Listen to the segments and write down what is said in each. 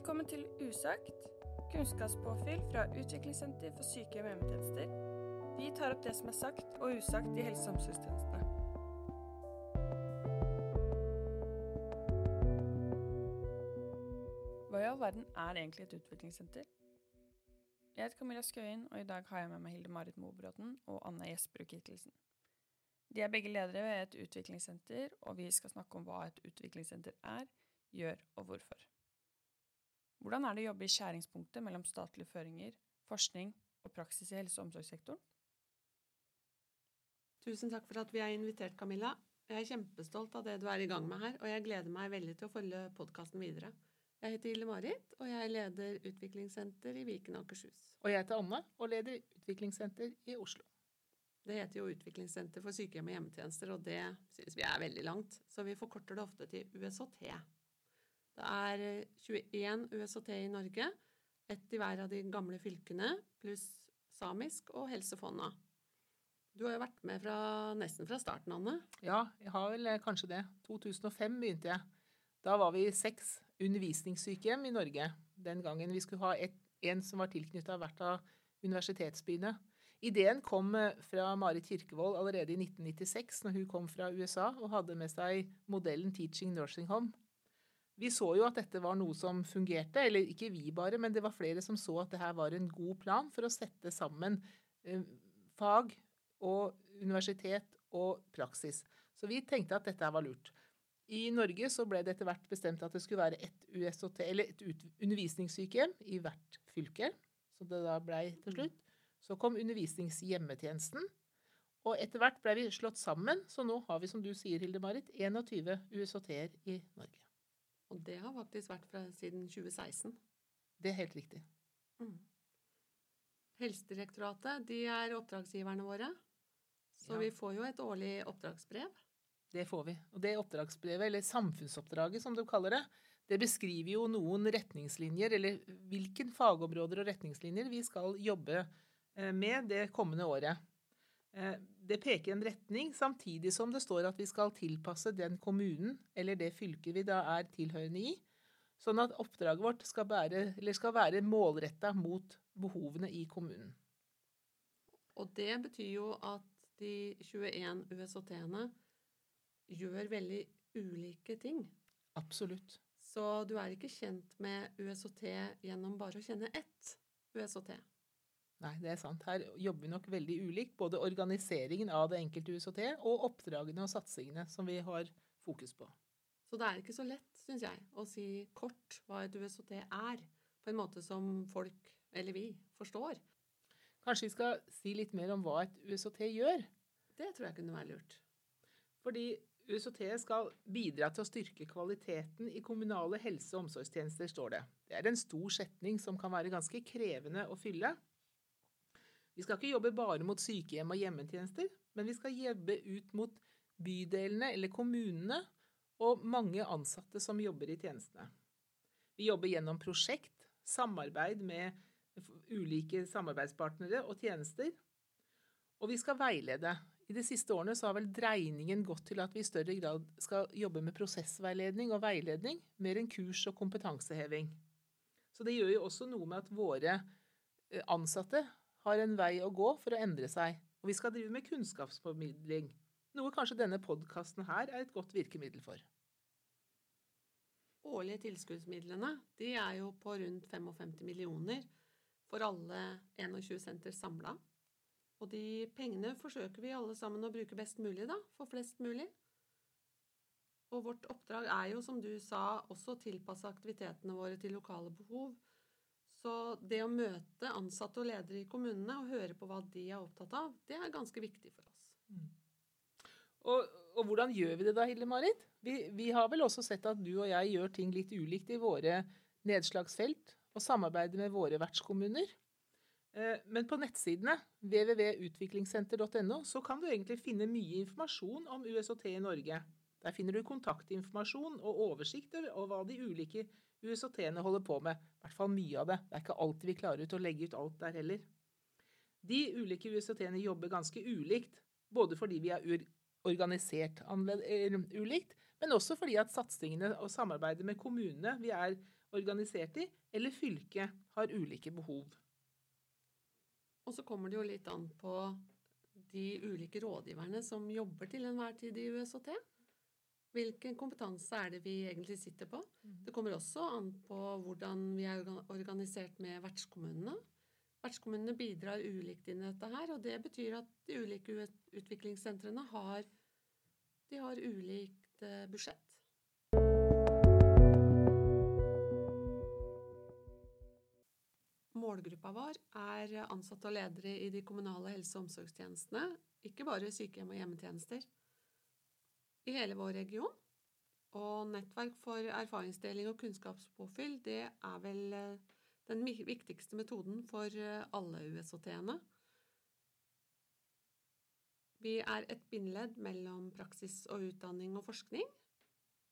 Velkommen til Usagt, kunnskapspåfyll fra Utviklingssenter for sykehjem og hjemmetjenester. Vi tar opp det som er sagt og usagt i helse- og omsorgstjenestene. Hva i all verden er egentlig et utviklingssenter? Jeg heter Camilla Skøyen, og i dag har jeg med meg Hilde Marit Mobråten og Anne Jesperud Kittelsen. De er begge ledere ved et utviklingssenter, og vi skal snakke om hva et utviklingssenter er, gjør og hvorfor. Hvordan er det å jobbe i skjæringspunktet mellom statlige føringer, forskning og praksis i helse- og omsorgssektoren? Tusen takk for at vi er invitert, Camilla. Jeg er kjempestolt av det du er i gang med her, og jeg gleder meg veldig til å følge podkasten videre. Jeg heter Ille-Marit, og jeg leder Utviklingssenter i Viken og Akershus. Og jeg heter Anne og leder Utviklingssenter i Oslo. Det heter jo Utviklingssenter for sykehjem og hjemmetjenester, og det synes vi er veldig langt, så vi forkorter det ofte til USHT. Det er 21 USHT i Norge, ett i hver av de gamle fylkene, pluss samisk og Helsefonna. Du har jo vært med fra, nesten fra starten, Anne. Ja, jeg har vel eh, kanskje det. 2005 begynte jeg. Da var vi seks undervisningssykehjem i Norge. Den gangen vi skulle ha et, en som var tilknytta hvert av universitetsbyene. Ideen kom eh, fra Marit Kirkevold allerede i 1996, når hun kom fra USA og hadde med seg modellen Teaching Nursing Home. Vi så jo at dette var noe som fungerte, eller ikke vi bare, men det var flere som så at det her var en god plan for å sette sammen eh, fag og universitet og praksis. Så vi tenkte at dette var lurt. I Norge så ble det etter hvert bestemt at det skulle være et USOT, et undervisningssykehjem i hvert fylke. Så det da blei til slutt. Så kom undervisningshjemmetjenesten. Og etter hvert ble vi slått sammen, så nå har vi, som du sier, Hilde Marit, 21 USHT-er i Norge. Og det har faktisk vært fra siden 2016. Det er helt riktig. Mm. Helsedirektoratet de er oppdragsgiverne våre, så Ja. vi får jo et årlig oppdragsbrev. Det får vi. Og det oppdragsbrevet, eller samfunnsoppdraget som du kaller det, det beskriver jo noen retningslinjer, eller hvilke fagområder og retningslinjer vi skal jobbe eh, med det kommende året. Eh, Det peker en retning, samtidig som det står at vi skal tilpasse den kommunen eller det fylket vi da er tilhørende i, sånn at oppdraget vårt skal, bære, eller skal være målretta mot behovene i kommunen. Og det betyr jo at de 21 USHT-ene gjør veldig ulike ting. Absolutt. Så du er ikke kjent med USHT gjennom bare å kjenne ett USHT. Nei, det er sant. Her jobber vi nok veldig ulikt. Både organiseringen av det enkelte USHT og oppdragene og satsingene som vi har fokus på. Så det er ikke så lett, syns jeg, å si kort hva et USHT er, på en måte som folk, eller vi, forstår. Kanskje vi skal si litt mer om hva et USHT gjør? Det tror jeg kunne være lurt. Fordi USHT skal bidra til å styrke kvaliteten i kommunale helse- og omsorgstjenester, står det. Det er en stor setning som kan være ganske krevende å fylle. Vi skal ikke jobbe bare mot sykehjem og hjemmetjenester, men vi skal jobbe ut mot bydelene eller kommunene og mange ansatte som jobber i tjenestene. Vi jobber gjennom prosjekt, samarbeid med ulike samarbeidspartnere og tjenester. Og vi skal veilede. I de siste årene har vel dreiningen gått til at vi i større grad skal jobbe med prosessveiledning og veiledning, mer enn kurs og kompetanseheving. Så det gjør jo også noe med at våre eh, ansatte har en vei å gå for å endre seg. Og vi skal drive med kunnskapsformidling, noe kanskje denne podkasten her er et godt virkemiddel for. Årlige tilskuddsmidlene de er jo på rundt 55 millioner for alle 21 senter samla. Og de pengene forsøker vi alle sammen å bruke best mulig, da, for flest mulig. Og vårt oppdrag er jo, som du sa, også å tilpasse aktivitetene våre til lokale behov. Så det å møte ansatte og ledere i kommunene og høre på hva de er opptatt av, det er ganske viktig for oss. Og, og hvordan gjør vi det da, Hilde Marit? Vi, vi har vel også sett at du og jeg gjør ting litt ulikt i våre nedslagsfelt og samarbeider med våre vertskommuner. Eh, Men på nettsidene www.utviklingssenter.no så kan du egentlig finne mye informasjon om USHT i Norge. Der finner du kontaktinformasjon og oversikter over hva de ulike USOT-ene holder på med. I hvert fall mye av det. Det er ikke alltid vi klarer ut å legge ut alt der heller. De ulike USOT-ene jobber ganske ulikt, både fordi vi er organisert ulikt, men også fordi at satsingene og samarbeidet med kommunene vi er organisert i, eller fylket har ulike behov. Og så kommer det jo litt an på de ulike rådgiverne som jobber til enhver tid i USHT. Hvilken kompetanse er det vi egentlig sitter på? Det kommer også an på hvordan vi er organisert med vertskommunene. Vertskommunene bidrar ulikt inn i dette her, og det betyr at de ulike utviklingssentrene har, de har ulikt eh, budsjett. Målgruppa vår er ansatte og ledere i de kommunale helse- og omsorgstjenestene, ikke bare sykehjem og hjemmetjenester. I hele vår region. Og nettverk for erfaringsdeling og kunnskapspåfyll, det er vel eh, den viktigste metoden for eh, alle USHT-ene. Vi er et bindeledd mellom praksis og utdanning og forskning,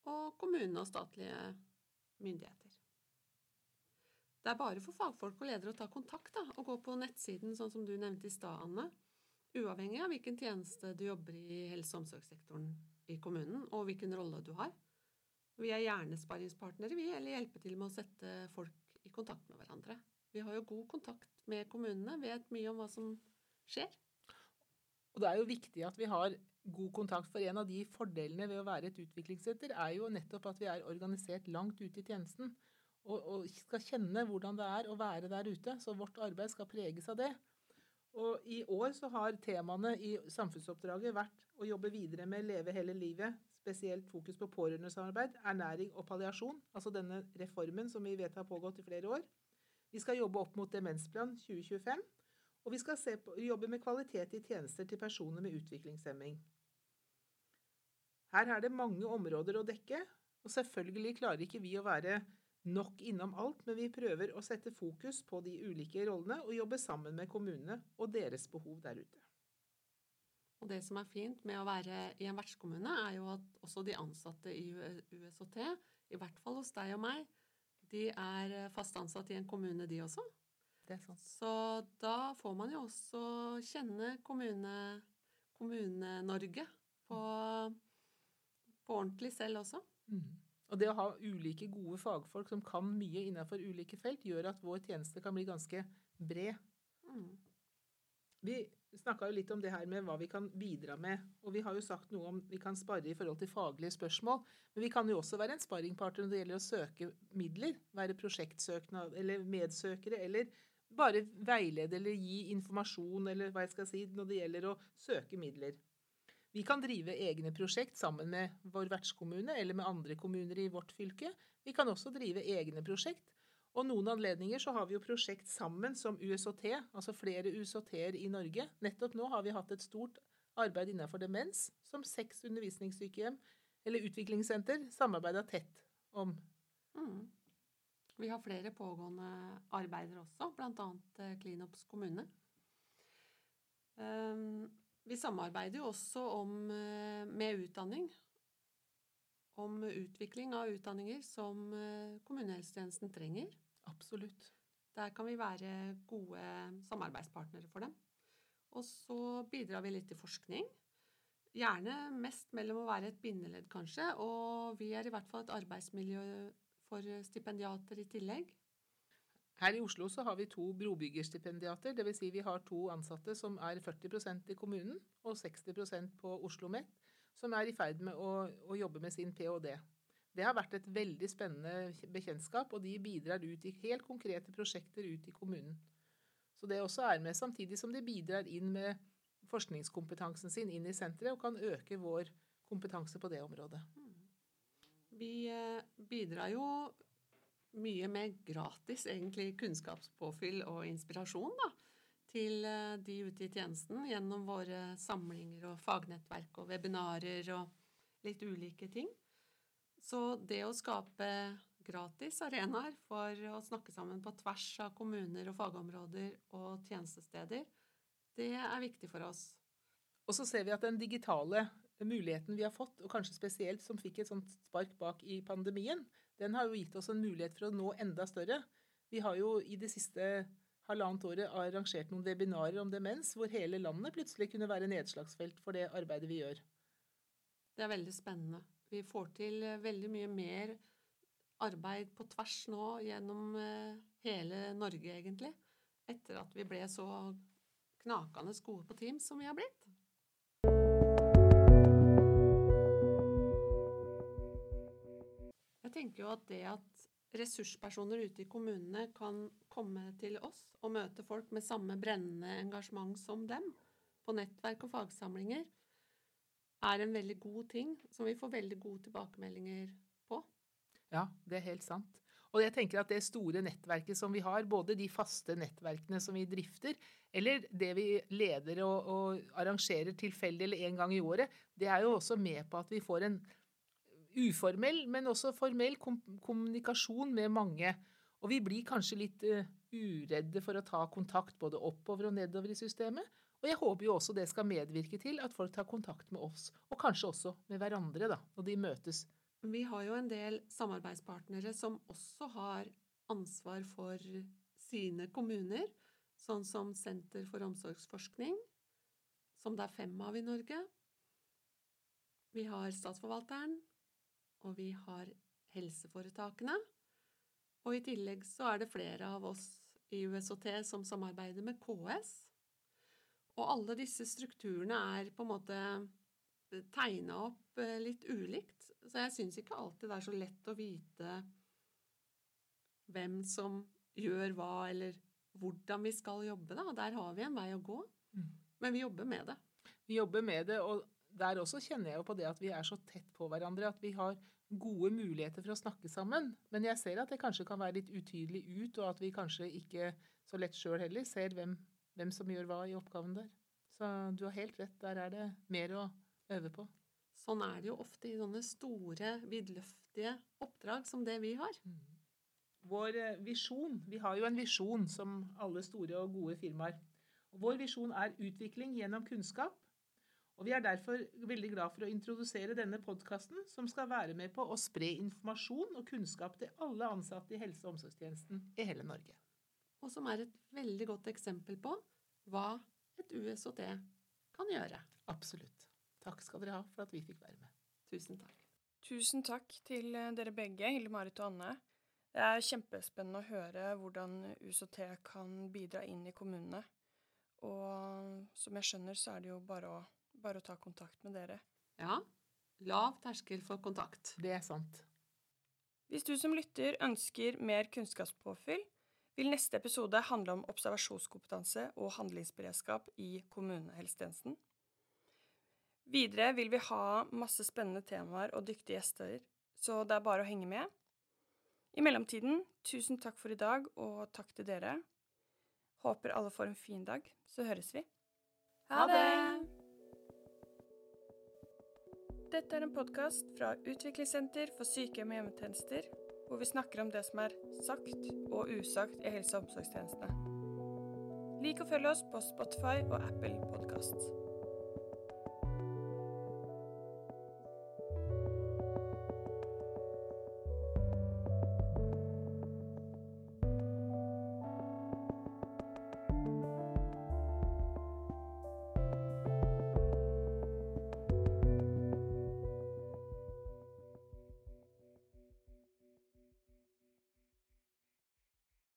og kommunene og statlige myndigheter. Det er bare for fagfolk og ledere å ta kontakt da, og gå på nettsiden, sånn som du nevnte i stad, Anne. Uavhengig av hvilken tjeneste du jobber i helse- og omsorgssektoren i kommunen, og hvilken rolle du har. Vi er gjerne sparringspartnere, vi, eller hjelper til med å sette folk i kontakt med hverandre. Vi har jo god kontakt med kommunene, vet mye om hva som skjer. Og det er jo viktig at vi har god kontakt, for en av de fordelene ved å være et utviklingssenter er jo nettopp at vi er organisert langt ute i tjenesten og, og, skal kjenne hvordan det er å være der ute. Så vårt arbeid skal preges av det. Og I år så har temaene i samfunnsoppdraget vært å jobbe videre med Leve hele livet, spesielt fokus på pårørendesamarbeid, ernæring og palliasjon, altså denne reformen som vi vet har pågått i flere år. Vi skal jobbe opp mot Demensplan 2025, og vi skal på, jobbe med kvalitet i tjenester til personer med utviklingshemming. Her er det mange områder å dekke, og selvfølgelig klarer ikke vi å være nok innom alt, men vi prøver å sette fokus på de ulike rollene og jobbe sammen med kommunene og deres behov der ute. Og det som er fint med å være i en vertskommune, er jo at også de ansatte i USHT, i hvert fall hos deg og meg, de er fast ansatt i en kommune, de også. Det er sant. Så da får man jo også kjenne Kommune-Norge kommune på, på ordentlig selv også. Mm. Og det å ha ulike gode fagfolk som kan mye innenfor ulike felt, gjør at vår tjeneste kan bli ganske bred. Mm. Vi snakka jo litt om det her med hva vi kan bidra med. Og vi har jo sagt noe om vi kan spare i forhold til faglige spørsmål. Men vi kan jo også være en sparringpartner når det gjelder å søke midler. Være prosjektsøknad eller medsøkere. Eller bare veilede eller gi informasjon eller hva jeg skal si når det gjelder å søke midler. Vi kan drive egne prosjekt sammen med vår vertskommune eller med andre kommuner i vårt fylke. Vi kan også drive egne prosjekt. Og noen anledninger så har vi jo prosjekt sammen som USHT, altså flere USHT-er i Norge. Nettopp nå har vi hatt et stort arbeid innenfor demens, som seks undervisningssykehjem eller utviklingssenter samarbeida tett om. Mm. Vi har flere pågående arbeider også, bl.a. Klinops eh, kommune. Um, vi samarbeider jo også om, eh, med utdanning. Om utvikling av utdanninger som eh, kommunehelsetjenesten trenger. Absolutt. Der kan vi være gode samarbeidspartnere for dem. Og så bidrar vi litt til forskning. Gjerne mest mellom å være et bindeledd, kanskje, og vi er i hvert fall et arbeidsmiljø for stipendiater i tillegg. Her i Oslo så har vi to brobyggerstipendiater, dvs. Si vi har to ansatte som er 40% i kommunen og 60% på Oslo OsloMet, som er i ferd med å, å, jobbe med sin ph.d. Det har vært et veldig spennende bekjentskap, og de bidrar ut i helt konkrete prosjekter ut i kommunen. Så det også er med, samtidig som de bidrar inn med forskningskompetansen sin inn i senteret og kan øke vår kompetanse på det området. Vi eh, bidrar jo mye med gratis egentlig kunnskapspåfyll og inspirasjon da, til eh, de ute i tjenesten gjennom våre samlinger og fagnettverk og webinarer og litt ulike ting. Så det å skape gratis arenaer for å snakke sammen på tvers av kommuner og fagområder og tjenestesteder, det er viktig for oss. Og så ser vi at den digitale muligheten vi har fått, og kanskje spesielt som fikk et sånt spark bak i pandemien, den har jo gitt oss en mulighet for å nå enda større. Vi har jo i det siste halvannet året arrangert noen webinarer om demens, hvor hele landet plutselig kunne være nedslagsfelt for det arbeidet vi gjør. Det er veldig spennende. Vi får til veldig mye mer arbeid på tvers nå gjennom eh, hele Norge, egentlig. Etter at vi ble så knakende gode på Teams som vi har blitt. Tenker jo at det at ressurspersoner ute i kommunene kan komme til oss og møte folk med samme brennende engasjement som dem, på nettverk og fagsamlinger, er en veldig god ting som vi får veldig gode tilbakemeldinger på. Ja, det er helt sant. Og jeg tenker at det store nettverket som vi har, både de faste nettverkene som vi drifter, eller det vi leder og, og arrangerer tilfeldig eller en gang i året, det er jo også med på at vi får en uformell, men også formell kom kommunikasjon med mange. Og vi blir kanskje litt uh, uredde for å ta kontakt både oppover og nedover i systemet. Og jeg håper jo også det skal medvirke til at folk tar kontakt med oss, og kanskje også med hverandre, da, når de møtes. Vi har jo en del samarbeidspartnere som også har ansvar for sine kommuner, sånn som Senter for omsorgsforskning, som det er fem av i Norge. Vi har Statsforvalteren, og vi har helseforetakene. Og i tillegg så er det flere av oss i USHT som samarbeider med KS. Og alle disse strukturene er på en måte tegna opp eh, litt ulikt. Så jeg syns ikke alltid det er så lett å vite hvem som gjør hva, eller hvordan vi skal jobbe. Da. Der har vi en vei å gå. Mm. Men vi jobber med det. Vi jobber med det, og der også kjenner jeg jo på det at vi er så tett på hverandre at vi har gode muligheter for å snakke sammen. Men jeg ser at det kanskje kan være litt utydelig ut, og at vi kanskje ikke så lett sjøl heller ser hvem, hvem som gjør hva i oppgaven der. Så du har helt rett, der er det mer å øve på. Sånn er det jo ofte i sånne store, vidløftige oppdrag som det vi har. Mm. Vår eh, visjon Vi har jo en visjon som alle store og gode firmaer. Vår visjon er utvikling gjennom kunnskap. Og Vi er derfor veldig glad for å introdusere denne podkasten, som skal være med på å spre informasjon og kunnskap til alle ansatte i helse- og omsorgstjenesten i hele Norge. Og som er et veldig godt eksempel på hva et USOT kan gjøre. Absolutt. Takk skal dere ha for at vi fikk være med. Tusen takk. Tusen takk til dere begge, Hilde Marit og Anne. Det er kjempespennende å høre hvordan USOT kan bidra inn i kommunene. Og som jeg skjønner, så er det jo bare å, bare å ta kontakt med dere. Ja. Lav terskel for kontakt. Det er sant. Hvis du som lytter ønsker mer kunnskapspåfyll, vil neste episode handle om observasjonskompetanse og handlingsberedskap i kommunehelsetjenesten. Videre vil vi ha masse spennende temaer og dyktige gjester, så det er bare å henge med. I mellomtiden, tusen takk for i dag, og takk til dere. Håper alle får en fin dag, så høres vi. Ha det! Dette er en podkast fra Utviklingssenter for sykehjem og hjemmetjenester hvor vi snakker om det som er sagt og usagt i helse- og omsorgstjenestene. Lik og følg oss på Spotify og Apple Podkast.